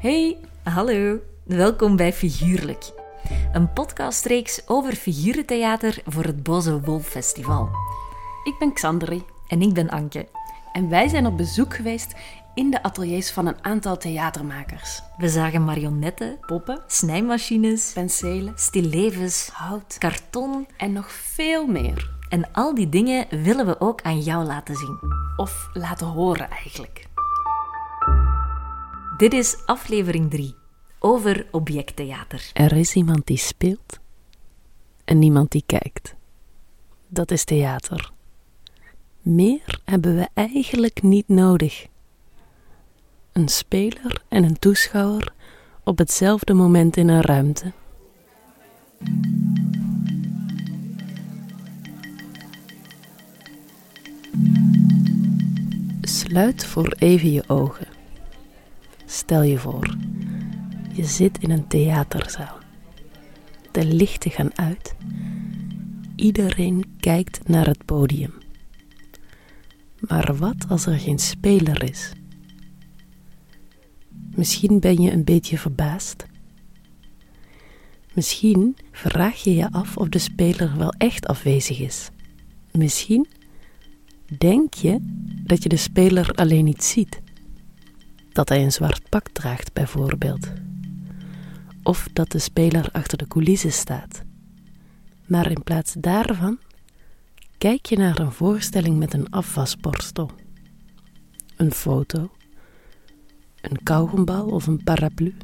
Hey, hallo. Welkom bij Figuurlijk. Een podcastreeks over figurentheater voor het Boze Wolf Festival. Ik ben Xandri. En ik ben Anke. En wij zijn op bezoek geweest in de ateliers van een aantal theatermakers. We zagen marionetten, Poppen, snijmachines, penselen, stillevens, hout karton en nog veel meer. en al die dingen willen we ook aan jou laten zien. Of laten horen eigenlijk. Dit is aflevering 3 over objecttheater. Er is iemand die speelt en niemand die kijkt. Dat is theater. Meer hebben we eigenlijk niet nodig. Een speler en een toeschouwer op hetzelfde moment in een ruimte. Sluit voor even je ogen. Stel je voor, je zit in een theaterzaal. De lichten gaan uit. Iedereen kijkt naar het podium. Maar wat als er geen speler is? Misschien ben je een beetje verbaasd. Misschien vraag je je af of de speler wel echt afwezig is. Misschien denk je dat je de speler alleen niet ziet. Dat hij een zwart pak draagt, bijvoorbeeld. Of dat de speler achter de coulissen staat. Maar in plaats daarvan kijk je naar een voorstelling met een afwasborstel, een foto, een kauwgombal of een paraplu.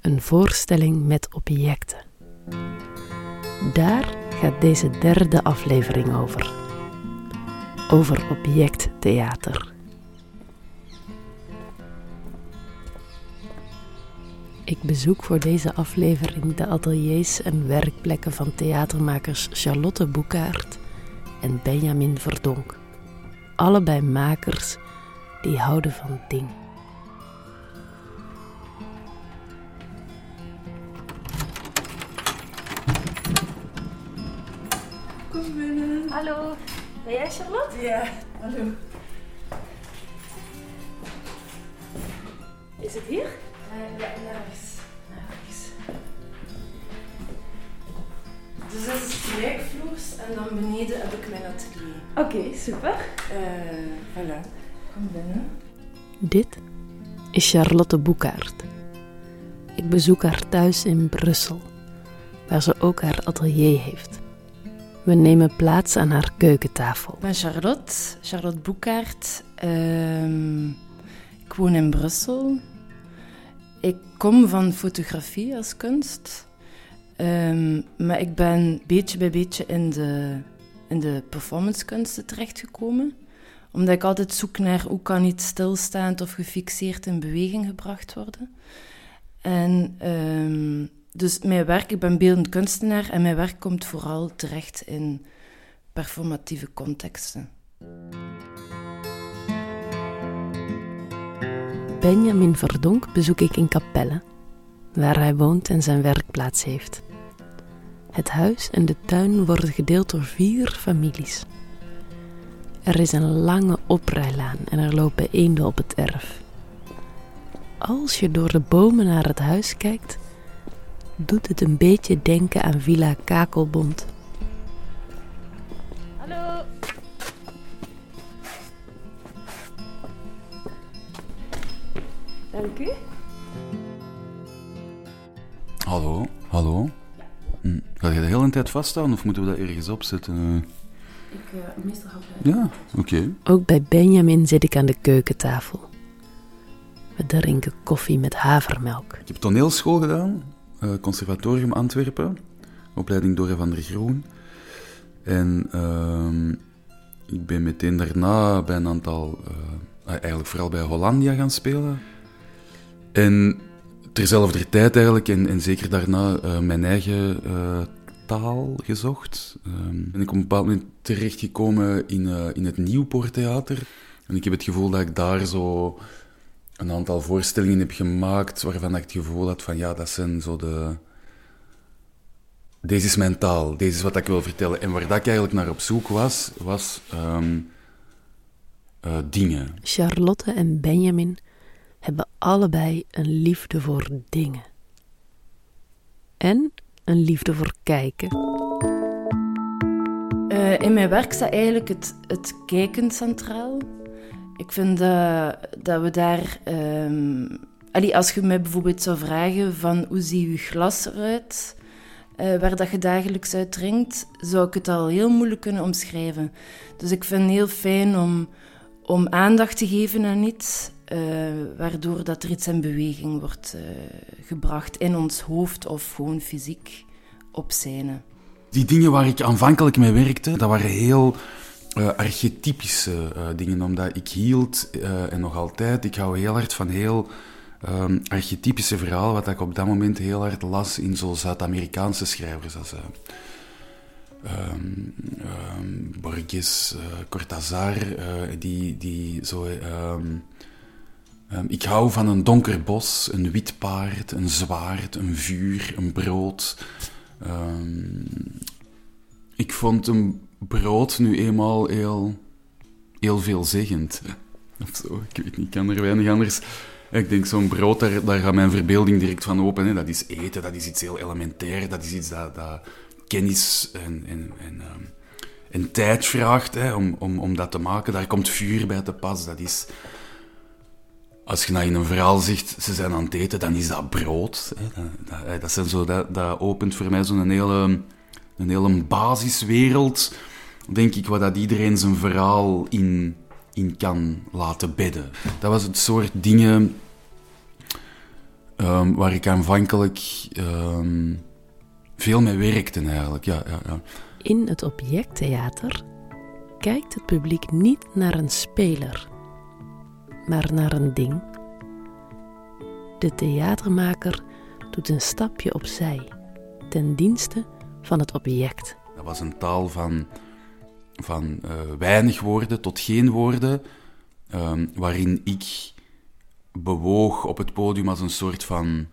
Een voorstelling met objecten. Daar gaat deze derde aflevering over. Over objecttheater. Ik bezoek voor deze aflevering de ateliers en werkplekken van theatermakers Charlotte Boekaert en Benjamin Verdonk. Allebei makers die houden van ding. Hallo, ben jij Charlotte? Ja, hallo. Is het hier? ja, nergens. Dus dat is gelijkvloers en dan beneden heb ik mijn atelier. Oké, super. Eh, voilà. Kom binnen. Dit is Charlotte Boekaert. Ik bezoek haar thuis in Brussel, waar ze ook haar atelier heeft. We nemen plaats aan haar keukentafel. Ik ben Charlotte, Charlotte Boekaert. Ehm, ik woon in Brussel. Ik kom van fotografie als kunst. Ehm, maar ik ben beetje bij beetje in de, in de performancekunsten terechtgekomen. Omdat ik altijd zoek naar hoe kan iets stilstaand of gefixeerd in beweging gebracht worden. En ehm, dus mijn werk, ik ben beeldend kunstenaar en mijn werk komt vooral terecht in performatieve contexten. Benjamin Verdonk bezoek ik in Capelle, waar hij woont en zijn werkplaats heeft. Het huis en de tuin worden gedeeld door vier families. Er is een lange oprijlaan en er lopen eenden op het erf. Als je door de bomen naar het huis kijkt, doet het een beetje denken aan Villa Kakelbond. Hallo. Dank u. Hallo, hallo. Ga je de hele tijd vaststaan of moeten we dat ergens opzetten? Ik, uh, meestal ga ik Ja, oké. Ook bij Benjamin zit ik aan de keukentafel. We drinken koffie met havermelk. Ik heb toneelschool gedaan, eh, Conservatorium Antwerpen, opleiding Dore van der Groen. En ehm, ik ben meteen daarna bij een aantal, eh, eigenlijk vooral bij Hollandia gaan spelen. En terzelfde tijd eigenlijk, en, en zeker daarna, eh, mijn eigen eh, taal gezocht. Ehm, ben ik op een bepaald moment terechtgekomen in, eh, in het Nieuwpoorttheater. En ik heb het gevoel dat ik daar zo een aantal voorstellingen heb gemaakt waarvan ik het gevoel had van ja, dat zijn zo de... Deze is mijn taal, deze is wat ik wil vertellen. En waar dat ik eigenlijk naar op zoek was, was ehm, eh, dingen. Charlotte en Benjamin hebben allebei een liefde voor dingen. En een liefde voor kijken. Uh, in mijn werk staat eigenlijk het, het kijken centraal. Ik vind dat, we daar... Allee, als je mij bijvoorbeeld zou vragen van hoe ziet je glas eruit... Uh, waar dat je dagelijks uit drinkt, zou ik het al heel moeilijk kunnen omschrijven. Dus ik vind het heel fijn om, om aandacht te geven aan iets, uh, waardoor dat er iets in beweging wordt uh, gebracht in ons hoofd of gewoon fysiek op scène. Die dingen waar ik aanvankelijk mee werkte, dat waren heel uh, archetypische dingen, omdat ik hield, en nog altijd, ik hou heel hard van heel um, archetypische verhalen, wat ik op dat moment heel hard las in zo Zuid-Amerikaanse schrijvers als um, um, Borges, Cortázar, uh, die, die zo... ik hou van een donker bos, een wit paard, een zwaard, een vuur, een brood. ik vond een brood nu eenmaal heel, heel veelzeggend. Of zo, ik weet niet, ik kan er weinig anders ik denk, zo'n brood, daar, gaat mijn verbeelding direct van open. Hè. Dat is eten, dat is iets heel elementair, dat is iets dat, dat kennis en, en, en, um, en tijd vraagt hè, om, om, om dat te maken. Daar komt vuur bij te pas. Dat is... Als je nou in een verhaal zegt, ze zijn aan het eten, dan is dat brood. Dat, dat, zijn zo, dat, dat opent voor mij zo'n hele, een hele basiswereld, denk ik, waar dat iedereen zijn verhaal in in kan laten bedden. Dat was het soort dingen um, waar ik aanvankelijk um, veel mee werkte eigenlijk. Ja, ja, ja. In het objecttheater kijkt het publiek niet naar een speler, maar naar een ding. De theatermaker doet een stapje opzij, ten dienste van het object. Dat was een taal van van uh, weinig woorden tot geen woorden, um, waarin ik bewoog op het podium als een soort van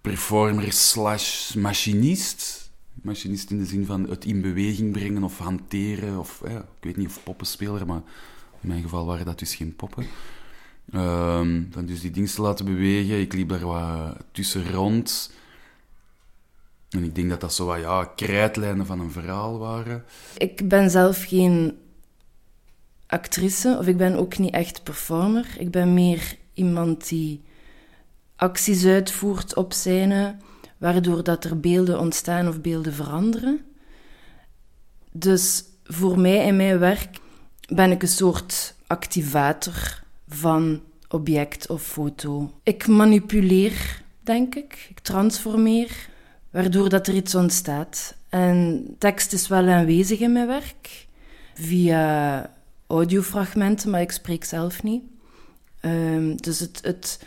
performer slash machinist. Machinist in de zin van het in beweging brengen of hanteren, of ik weet niet of poppenspeler, maar in mijn geval waren dat dus geen poppen. Um, dan dus die dingen te laten bewegen. Ik liep daar wat tussen rond. En ik denk dat dat zo wat ja, krijtlijnen van een verhaal waren. Ik ben zelf geen actrice, of ik ben ook niet echt performer. Ik ben meer iemand die acties uitvoert op scène, waardoor dat er beelden ontstaan of beelden veranderen. Dus voor mij in mijn werk ben ik een soort activator van object of foto. Ik manipuleer, denk ik. Ik transformeer waardoor dat er iets ontstaat. En tekst is wel aanwezig in mijn werk, via audiofragmenten, maar ik spreek zelf niet. Um, dus het, het,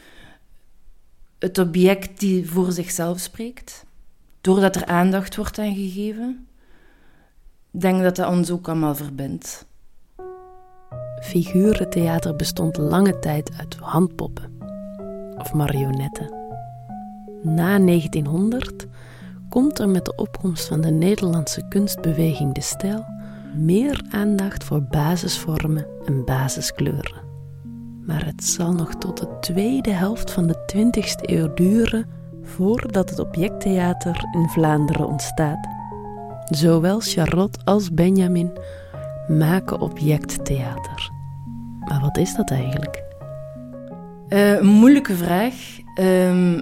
het object die voor zichzelf spreekt, doordat er aandacht wordt aan gegeven, denk dat dat ons ook allemaal verbindt. Figurentheater bestond lange tijd uit handpoppen of marionetten. Na 1900 komt er met de opkomst van de Nederlandse kunstbeweging De Stijl meer aandacht voor basisvormen en basiskleuren. Maar het zal nog tot de tweede helft van de 20e eeuw duren voordat het objecttheater in Vlaanderen ontstaat. Zowel Charlotte als Benjamin maken objecttheater. Maar wat is dat eigenlijk? Uh, een moeilijke vraag. Uh,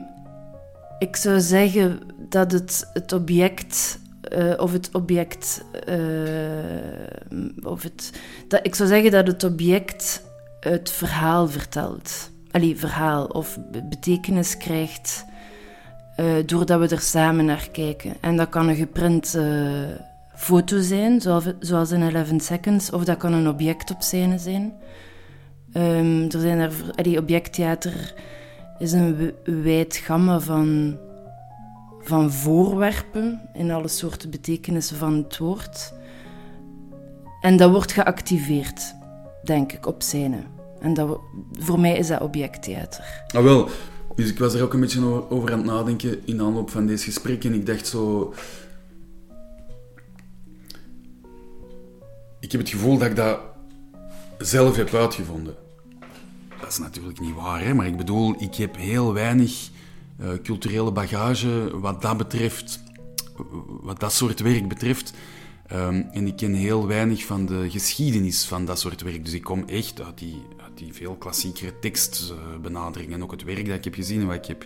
ik zou zeggen dat het, het object uh, of het object. Uh, of het, dat, ik zou zeggen dat het object het verhaal vertelt. Allee, verhaal of betekenis krijgt doordat we er samen naar kijken. En dat kan een geprint foto zijn, zoals, zoals in 11 Seconds, of dat kan een object op scène zijn. Um, er zijn er, allee, objecttheater is een wijd gamma van van voorwerpen in alle soorten betekenissen van het woord. En dat wordt geactiveerd, denk ik, op scène. En dat, voor mij is dat objecttheater. Ah, wel. Dus ik was er ook een beetje over aan het nadenken in de aanloop van deze gesprek. En ik dacht zo... Ik heb het gevoel dat ik dat zelf heb uitgevonden. Dat is natuurlijk niet waar, hè, maar ik bedoel, ik heb heel weinig uh, culturele bagage wat dat betreft, wat dat soort werk betreft. Um, en ik ken heel weinig van de geschiedenis van dat soort werk. Dus ik kom echt uit die, die veel klassiekere tekstbenaderingen. En ook het werk dat ik heb gezien en wat ik heb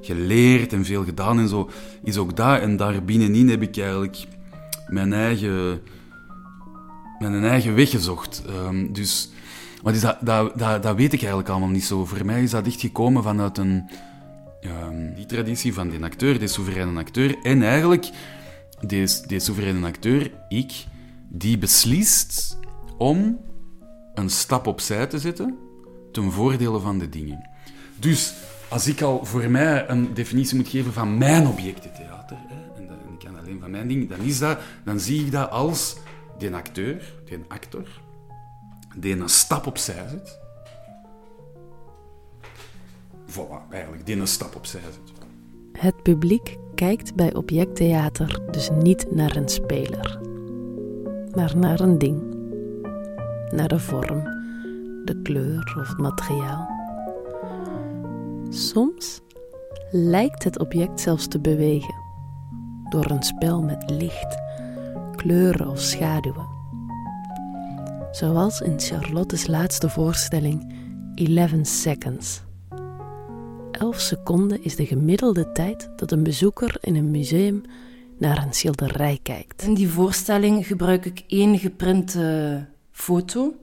geleerd en veel gedaan en zo, is ook dat. En daar binnenin heb ik eigenlijk mijn eigen, mijn eigen weg gezocht. Um, dus, is dat, weet ik eigenlijk allemaal niet zo. Voor mij is dat echt gekomen vanuit een, die traditie van die acteur, die soevereine acteur. En eigenlijk deze soevereine acteur, ik, die beslist om een stap opzij te zetten ten voordele van de dingen. Dus als ik al voor mij een definitie moet geven van mijn objectentheater, hè, en ik kan alleen van mijn ding, dan, is dat, dan zie ik dat als die acteur, die actor, die een stap opzij zet. Voilà, eigenlijk, die een stap opzij zet. Het publiek kijkt bij objecttheater dus niet naar een speler, maar naar een ding. Naar de vorm, de kleur of het materiaal. Soms lijkt het object zelfs te bewegen door een spel met licht, kleuren of schaduwen. Zoals in Charlotte's laatste voorstelling 11 Seconds. 11 seconden is de gemiddelde tijd dat een bezoeker in een museum naar een schilderij kijkt. In die voorstelling gebruik ik één geprinte foto.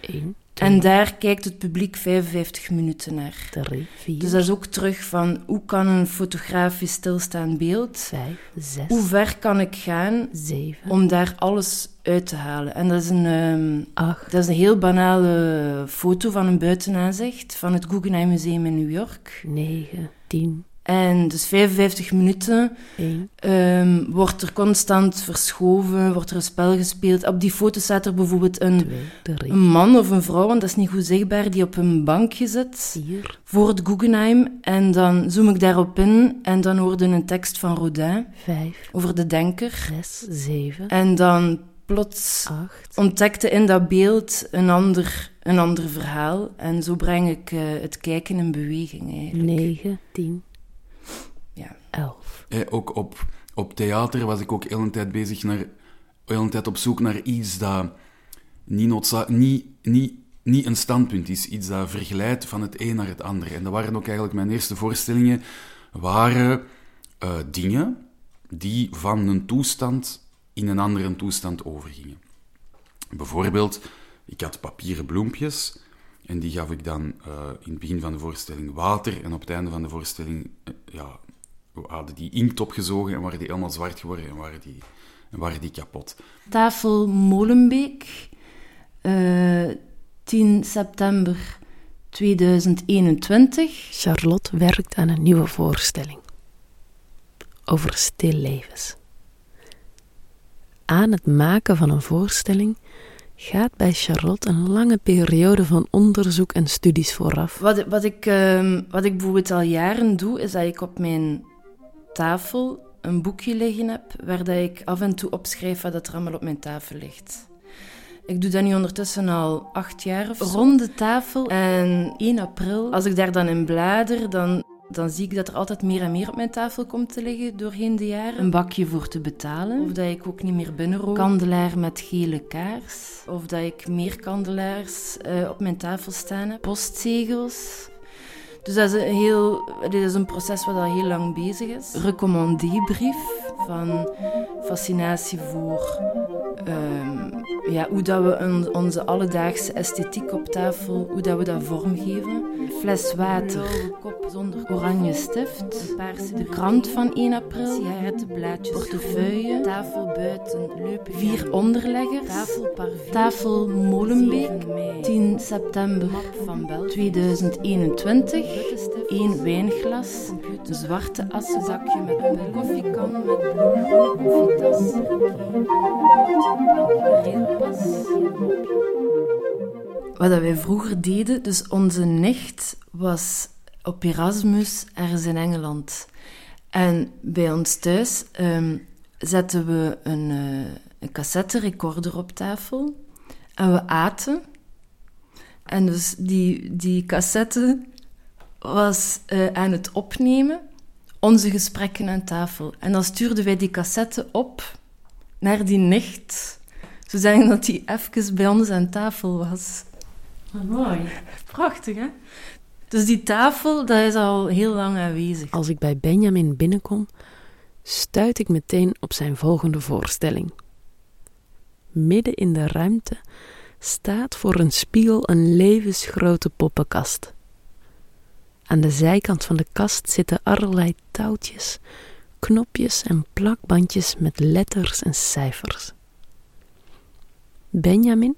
Eén, en daar kijkt het publiek 55 minuten naar. Drie, vier, dus dat is ook terug van hoe kan een fotografisch stilstaand beeld, vijf, zes, hoe ver kan ik gaan zeven, om daar alles uit te halen. En dat is een, um, acht, dat is een heel banale foto van een buitenaanzicht van het Guggenheim Museum in New York. negen, tien, En dus 55 minuten um, wordt er constant verschoven, wordt er een spel gespeeld. Op die foto staat er bijvoorbeeld een, twee, een man of een vrouw, want dat is niet goed zichtbaar, die op een bankje zit vier, voor het Guggenheim. En dan zoom ik daarop in en dan hoorde een tekst van Rodin vijf, over de denker. zes, zeven, En dan plots acht, ontdekte in dat beeld een ander, een ander verhaal. En zo breng ik uh, het kijken in beweging eigenlijk. negen, tien, Ja. elf. Eh, ook op, op theater was ik ook heel een tijd bezig naar, heel een tijd op zoek naar iets dat niet, noodza- niet, niet, niet een standpunt is, iets dat vergelijdt van het een naar het ander. En dat waren ook eigenlijk mijn eerste voorstellingen, waren eh, dingen die van een toestand in een andere toestand overgingen. Bijvoorbeeld, ik had papieren bloempjes en die gaf ik dan eh, in het begin van de voorstelling water en op het einde van de voorstelling ja, hadden die inkt opgezogen en waren die helemaal zwart geworden en waren die, en waren die kapot. Tafel Molenbeek, eh, 10 september 2021. Charlotte werkt aan een nieuwe voorstelling over stillevens. Aan het maken van een voorstelling gaat bij Charlotte een lange periode van onderzoek en studies vooraf. Wat, wat, ik, ehm, wat ik bijvoorbeeld al jaren doe, is dat ik op mijn tafel een boekje liggen heb, waar dat ik af en toe opschrijf wat er allemaal op mijn tafel ligt. Ik doe dat nu ondertussen al acht jaar of zo. Rond de tafel. En 1 april, als ik daar dan in blader, dan, dan zie ik dat er altijd meer en meer op mijn tafel komt te liggen doorheen de jaren. Een bakje voor te betalen. Of dat ik ook niet meer binnenrook. Kandelaar met gele kaars. Of dat ik meer kandelaars eh, op mijn tafel staan heb. Postzegels. Dus dat is een, heel, dit is een proces wat al heel lang bezig is. Recommandébrief van fascinatie voor ehm, ja, hoe dat we een, onze alledaagse esthetiek op tafel, hoe dat we dat vormgeven. Fles water, kop zonder oranje stift, paarse de krant van 1 april, sigarettenblaadjes, portefeuille, tafel buiten, leupen, vier onderleggers, tafel, tafel Molenbeek, 10 september van Bel 2021, één wijnglas, een zwarte assenzakje met een koffiekan met bloemen, koffietas, wat wij vroeger deden, dus onze nicht was op Erasmus ergens in Engeland. En bij ons thuis um, zetten we een, uh, een cassette recorder op tafel. En we aten. En dus die, die cassette was uh, aan het opnemen, onze gesprekken aan tafel. En dan stuurden wij die cassette op naar die nicht, zodat dat die even bij ons aan tafel was. mooi. Prachtig, hè? Dus die tafel, dat is al heel lang aanwezig. Als ik bij Benjamin binnenkom, stuit ik meteen op zijn volgende voorstelling. Midden in de ruimte staat voor een spiegel een levensgrote poppenkast. Aan de zijkant van de kast zitten allerlei touwtjes, knopjes en plakbandjes met letters en cijfers. Benjamin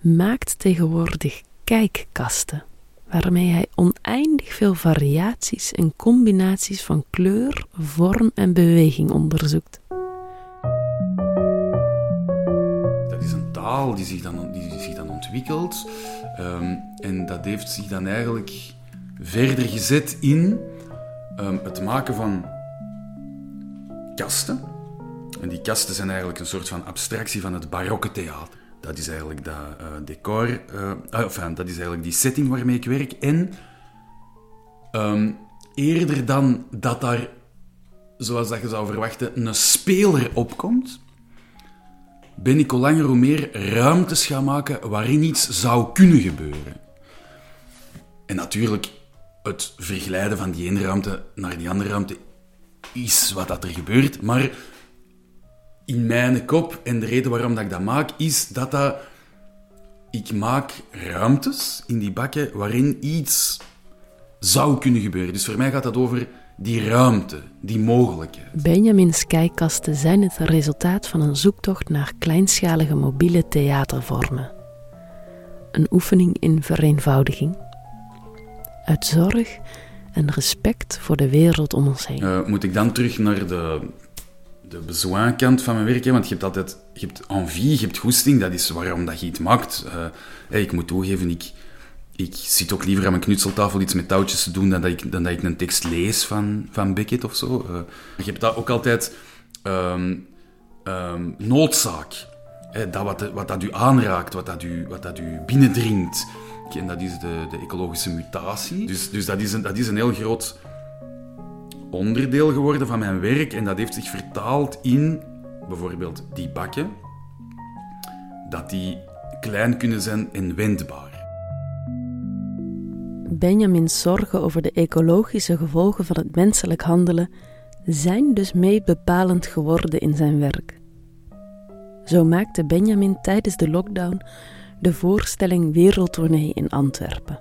maakt tegenwoordig kijkkasten, waarmee hij oneindig veel variaties en combinaties van kleur, vorm en beweging onderzoekt. Dat is een taal die zich dan, die zich dan ontwikkelt um, en dat heeft zich dan eigenlijk verder gezet in um, het maken van kasten. En die kasten zijn eigenlijk een soort van abstractie van het barokke theater. Dat is eigenlijk dat uh, decor, uh, enfin, dat is eigenlijk die setting waarmee ik werk. En um, eerder dan dat daar, zoals dat je zou verwachten, een speler opkomt, ben ik al langer hoe meer ruimtes gaan maken waarin iets zou kunnen gebeuren. En natuurlijk, het vergelijden van die ene ruimte naar die andere ruimte is wat dat er gebeurt, maar in mijn kop, en de reden waarom dat ik dat maak, is dat dat... Ik maak ruimtes in die bakken waarin iets zou kunnen gebeuren. Dus voor mij gaat dat over die ruimte, die mogelijkheid. Benjamin's kijkkasten zijn het resultaat van een zoektocht naar kleinschalige mobiele theatervormen. Een oefening in vereenvoudiging. Uit zorg en respect voor de wereld om ons heen. Uh, moet ik dan terug naar de, de bezoenkant van mijn werk? Hè? Want je hebt altijd je hebt envie, je hebt goesting, dat is waarom dat je iets maakt. Hey, ik moet toegeven, ik, ik zit ook liever aan mijn knutseltafel iets met touwtjes te doen dan dat ik, dan dat ik een tekst lees van, van Beckett of zo. Uh, je hebt dat ook altijd um, um, noodzaak. Dat wat, wat dat u aanraakt, wat dat u, wat dat u binnendringt. En dat is de, de ecologische mutatie. Dus, dus dat, is een, dat is een heel groot onderdeel geworden van mijn werk. En dat heeft zich vertaald in bijvoorbeeld die bakken. Dat die klein kunnen zijn en wendbaar. Benjamin's zorgen over de ecologische gevolgen van het menselijk handelen zijn dus mee bepalend geworden in zijn werk. Zo maakte Benjamin tijdens de lockdown de voorstelling Wereldtournee in Antwerpen.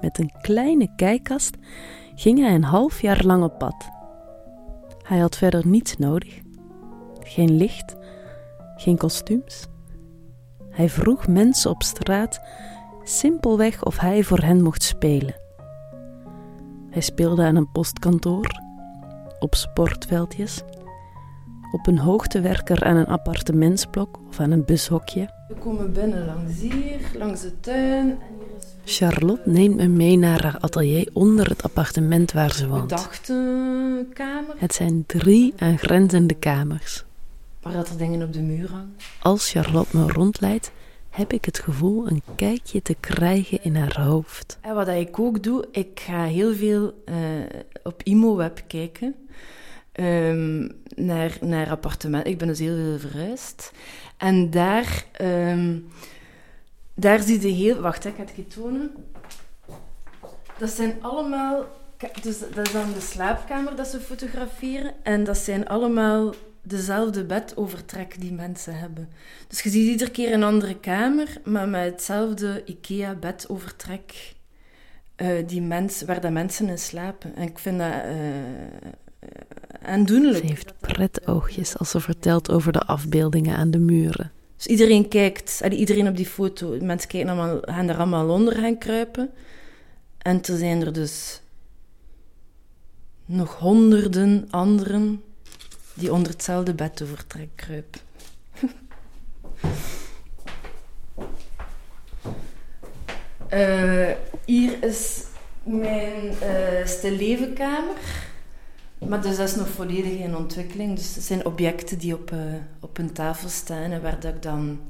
Met een kleine kijkkast ging hij een half jaar lang op pad. Hij had verder niets nodig. Geen licht, geen kostuums. Hij vroeg mensen op straat simpelweg of hij voor hen mocht spelen. Hij speelde aan een postkantoor, op sportveldjes, op een hoogtewerker aan een appartementsblok of aan een bushokje. We komen binnen langs hier, langs de tuin. Charlotte neemt me mee naar haar atelier onder het appartement waar ze woont. Dachtenkamer. Het zijn drie aangrenzende kamers. Waar dat er dingen op de muur hangen. Als Charlotte me rondleidt, heb ik het gevoel een kijkje te krijgen in haar hoofd. En wat ik ook doe, ik ga heel veel uh, op ImoWeb kijken. Um, naar, naar appartement. Ik ben dus heel veel verhuisd. En daar, um, daar zie je heel... Wacht, ik ga het je tonen. Dat zijn allemaal... Dus dat is dan de slaapkamer dat ze fotograferen. En dat zijn allemaal dezelfde bedovertrek die mensen hebben. Dus je ziet iedere keer een andere kamer, maar met hetzelfde IKEA-bedovertrek uh, die mens, waar de mensen in slapen. En ik vind dat uh, aandoenlijk. Ze heeft pretoogjes als ze vertelt over de afbeeldingen aan de muren. Dus iedereen kijkt, iedereen op die foto, mensen kijken allemaal, gaan er allemaal onder gaan kruipen. En er zijn er dus nog honderden anderen die onder hetzelfde bedovertrek kruipen. uh, hier is mijn uh, stillevenkamer. Maar dus dat is nog volledig in ontwikkeling. Dus het zijn objecten die op, uh, op een tafel staan en waar dat ik dan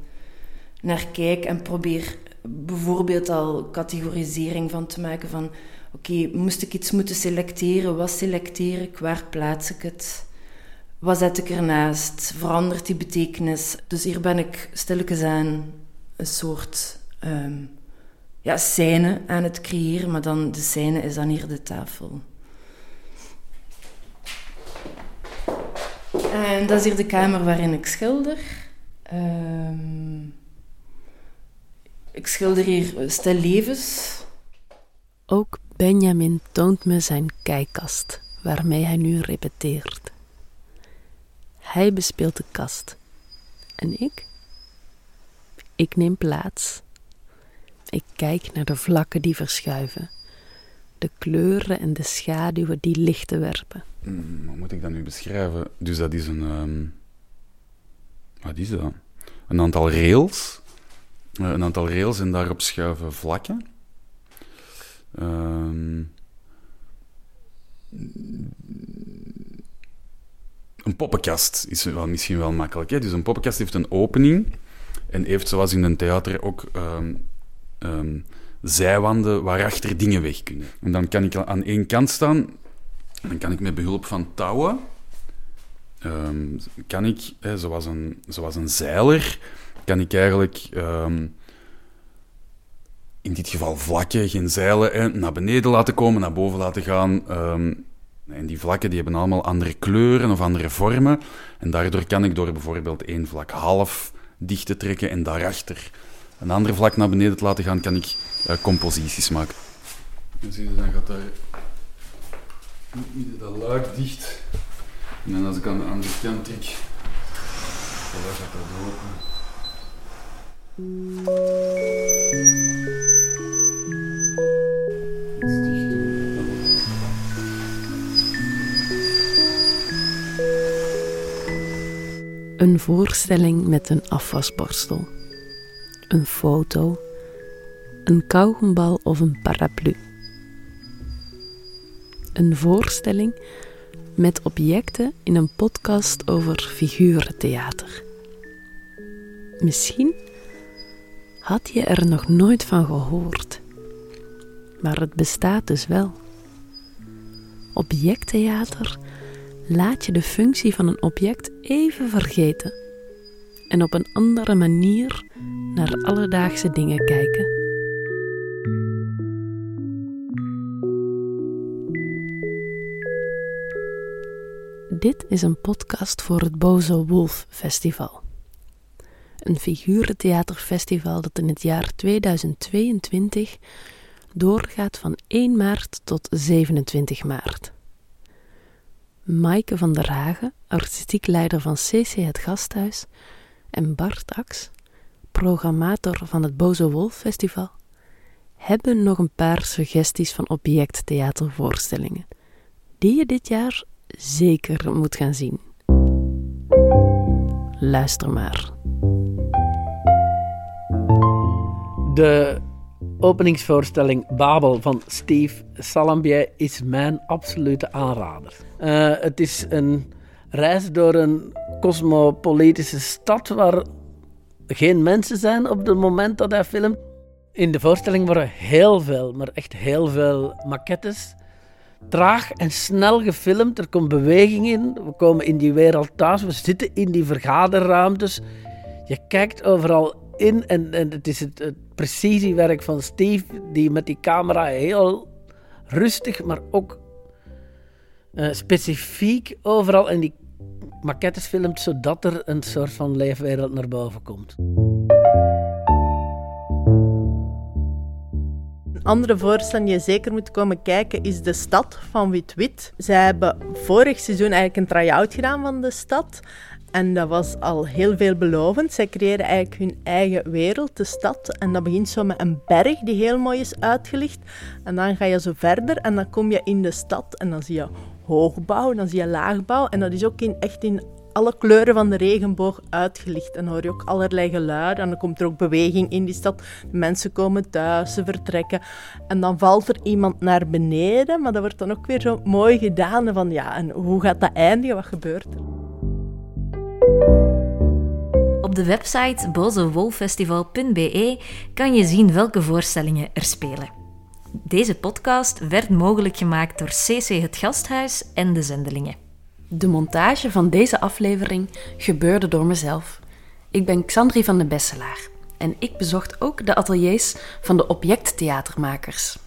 naar kijk en probeer bijvoorbeeld al categorisering van te maken van oké, moest ik iets moeten selecteren, wat selecteer ik, waar plaats ik het? Wat zet ik ernaast? Verandert die betekenis? Dus hier ben ik stilletjes aan een soort um, ja, scène aan het creëren, maar dan de scène is dan hier de tafel. En dat is hier de kamer waarin ik schilder. Um, ik schilder hier stel levens. Ook Benjamin toont me zijn kijkkast, waarmee hij nu repeteert. Hij bespeelt de kast. En ik? Ik neem plaats. Ik kijk naar de vlakken die verschuiven, de kleuren en de schaduwen die lichten werpen. Mm, hoe moet ik dat nu beschrijven? Dus dat is een. Um, wat is dat? Een aantal rails. Uh, een aantal rails en daarop schuiven vlakken. Um, een poppenkast is wel, misschien wel makkelijk. Hè? Dus een poppenkast heeft een opening en heeft, zoals in een theater, ook um, um, zijwanden waarachter dingen weg kunnen. En dan kan ik aan één kant staan, dan kan ik met behulp van touwen, um, kan ik, zoals, een, zoals een zeiler, kan ik eigenlijk in dit geval vlakken, geen zeilen, naar beneden laten komen, naar boven laten gaan. En die vlakken die hebben allemaal andere kleuren of andere vormen. En daardoor kan ik door bijvoorbeeld één vlak half dicht te trekken en daarachter een ander vlak naar beneden te laten gaan, kan ik uh, composities maken. En zie je, dan gaat daar midden dat luik dicht. En dan als ik aan de andere kant trek, dan gaat dat open. Een voorstelling met een afwasborstel. Een foto. Een kauwgombal of een paraplu. Een voorstelling met objecten in een podcast over figurentheater. Misschien had je er nog nooit van gehoord, maar het bestaat dus wel. Objecttheater laat je de functie van een object even vergeten en op een andere manier naar alledaagse dingen kijken. Dit is een podcast voor het Boze Wolf Festival. Een figurentheaterfestival dat in het jaar 2022 doorgaat van 1 maart tot 27 maart. Maaike van der Hagen, artistiek leider van CC Het Gasthuis, en Bart Ax, programmator van het Boze Wolf Festival, hebben nog een paar suggesties van objecttheatervoorstellingen, die je dit jaar zeker moet gaan zien. Luister maar. De openingsvoorstelling Babel van Steve Salambier is mijn absolute aanrader. Uh, het is een reis door een cosmopolitische stad waar geen mensen zijn op het moment dat hij filmt. In de voorstelling worden heel veel, maar echt heel veel maquettes. Traag en snel gefilmd, er komt beweging in. We komen in die wereld thuis, we zitten in die vergaderruimtes. Je kijkt overal in en, en het is het, precisiewerk van Steve, die met die camera heel rustig, maar ook uh, specifiek overal in die maquettes filmt, zodat er een soort van leefwereld naar boven komt. Andere voorstelling die je zeker moet komen kijken is De Stad van Wit Wit. Zij hebben vorig seizoen eigenlijk een try-out gedaan van de stad. En dat was al heel veelbelovend. Zij creëren eigenlijk hun eigen wereld, de stad. En dat begint zo met een berg die heel mooi is uitgelicht. En dan ga je zo verder en dan kom je in de stad en dan zie je hoogbouw, dan zie je laagbouw. En dat is ook in, echt in alle kleuren van de regenboog uitgelicht. En hoor je ook allerlei geluiden. En dan komt er ook beweging in die stad. Mensen komen thuis, ze vertrekken. En dan valt er iemand naar beneden. Maar dat wordt dan ook weer zo mooi gedaan. Van ja, en hoe gaat dat eindigen? Wat gebeurt er? Op de website bozewolffestival.be kan je zien welke voorstellingen er spelen. Deze podcast werd mogelijk gemaakt door CC Het Gasthuis en de Zendelingen. De montage van deze aflevering gebeurde door mezelf. Ik ben Xandri van de Besselaar en ik bezocht ook de ateliers van de objecttheatermakers.